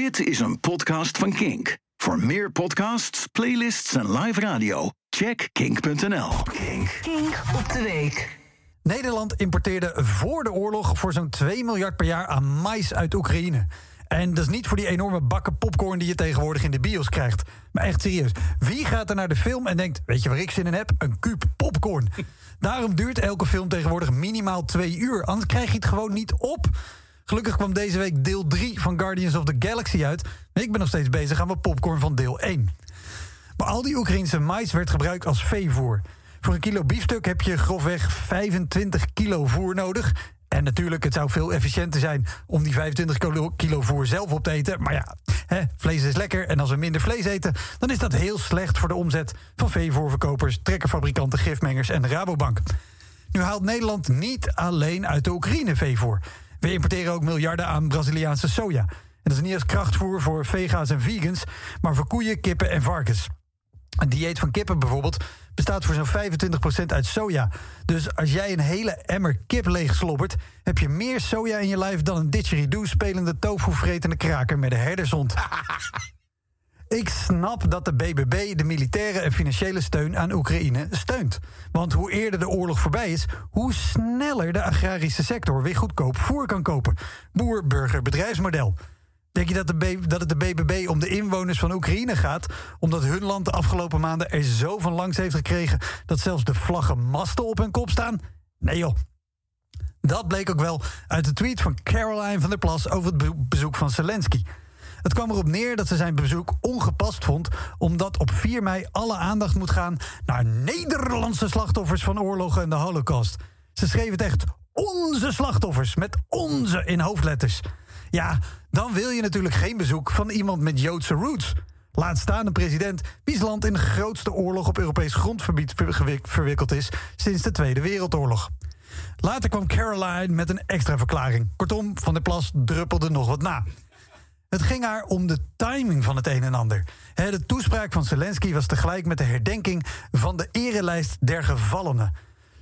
Dit is een podcast van Kink. Voor meer podcasts, playlists en live radio, check kink.nl. Kink. Kink op de week. Nederland importeerde voor de oorlog voor zo'n 2 miljard per jaar aan mais uit Oekraïne. En dat is niet voor die enorme bakken popcorn die je tegenwoordig in de bios krijgt. Maar echt serieus, wie gaat er naar de film en denkt... weet je waar ik zin in heb? Een kuub popcorn. Daarom duurt elke film tegenwoordig minimaal twee uur. Anders krijg je het gewoon niet op. Gelukkig kwam deze week deel 3 van Guardians of the Galaxy uit. En ik ben nog steeds bezig aan mijn popcorn van deel 1. Maar al die Oekraïnse mais werd gebruikt als veevoer. Voor een kilo biefstuk heb je grofweg 25 kilo voer nodig. En natuurlijk, het zou veel efficiënter zijn om die 25 kilo voer zelf op te eten. Maar ja, hè, vlees is lekker. En als we minder vlees eten, dan is dat heel slecht voor de omzet van veevoerverkopers, trekkerfabrikanten, gifmengers en de Rabobank. Nu haalt Nederland niet alleen uit de Oekraïne veevoer. We importeren ook miljarden aan Braziliaanse soja. En dat is niet als krachtvoer voor vega's en vegans, maar voor koeien, kippen en varkens. Een dieet van kippen bijvoorbeeld bestaat voor zo'n 25% uit soja. Dus als jij een hele emmer kip leeg slobbert... heb je meer soja in je lijf dan een didgeridoo spelende tofu-vretende kraker met een herdershond. Ik snap dat de BBB de militaire en financiële steun aan Oekraïne steunt. Want hoe eerder de oorlog voorbij is, hoe sneller de agrarische sector weer goedkoop voer kan kopen. Boer-burger-bedrijfsmodel. Denk je dat, de dat het de BBB om de inwoners van Oekraïne gaat... omdat hun land de afgelopen maanden er zo van langs heeft gekregen... dat zelfs de vlaggenmasten op hun kop staan? Nee joh. Dat bleek ook wel uit de tweet van Caroline van der Plas... over het bezoek van Zelensky. Het kwam erop neer dat ze zijn bezoek ongepast vond... omdat op 4 mei alle aandacht moet gaan... naar Nederlandse slachtoffers van oorlogen en de holocaust. Ze schreef het echt onze slachtoffers, met onze in hoofdletters... Ja, dan wil je natuurlijk geen bezoek van iemand met Joodse roots. Laat staan een president wie's land in de grootste oorlog op Europees grondgebied verwikkeld is sinds de Tweede Wereldoorlog. Later kwam Caroline met een extra verklaring. Kortom, Van der Plas druppelde nog wat na. Het ging haar om de timing van het een en ander. De toespraak van Zelensky was tegelijk met de herdenking van de erelijst der gevallenen.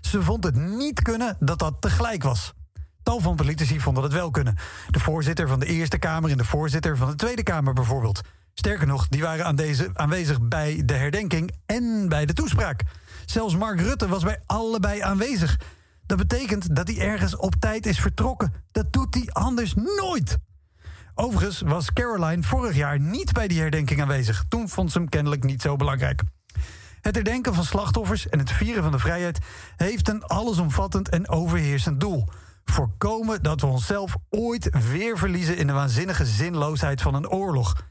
Ze vond het niet kunnen dat dat tegelijk was. Tal van politici vonden dat wel kunnen. De voorzitter van de Eerste Kamer en de voorzitter van de Tweede Kamer bijvoorbeeld. Sterker nog, die waren aan deze, aanwezig bij de herdenking en bij de toespraak. Zelfs Mark Rutte was bij allebei aanwezig. Dat betekent dat hij ergens op tijd is vertrokken. Dat doet hij anders nooit. Overigens was Caroline vorig jaar niet bij die herdenking aanwezig. Toen vond ze hem kennelijk niet zo belangrijk. Het herdenken van slachtoffers en het vieren van de vrijheid heeft een allesomvattend en overheersend doel voorkomen dat we onszelf ooit weer verliezen in de waanzinnige zinloosheid van een oorlog.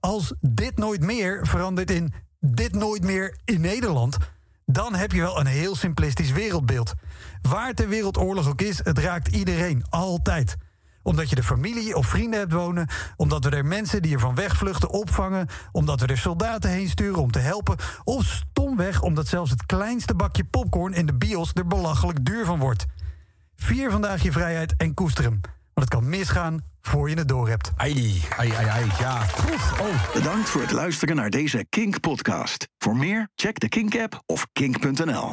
Als dit nooit meer verandert in dit nooit meer in Nederland, dan heb je wel een heel simplistisch wereldbeeld. Waar ter wereld oorlog ook is, het raakt iedereen, altijd omdat je de familie of vrienden hebt wonen. Omdat we er mensen die ervan wegvluchten opvangen. Omdat we er soldaten heen sturen om te helpen. Of stomweg omdat zelfs het kleinste bakje popcorn in de bios er belachelijk duur van wordt. Vier vandaag je vrijheid en koester hem. Want het kan misgaan voor je het door hebt. Ai, ai, ai, ai, ja. oh. Bedankt voor het luisteren naar deze Kink-podcast. Voor meer, check de Kink-app of kink.nl.